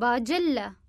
باجلة.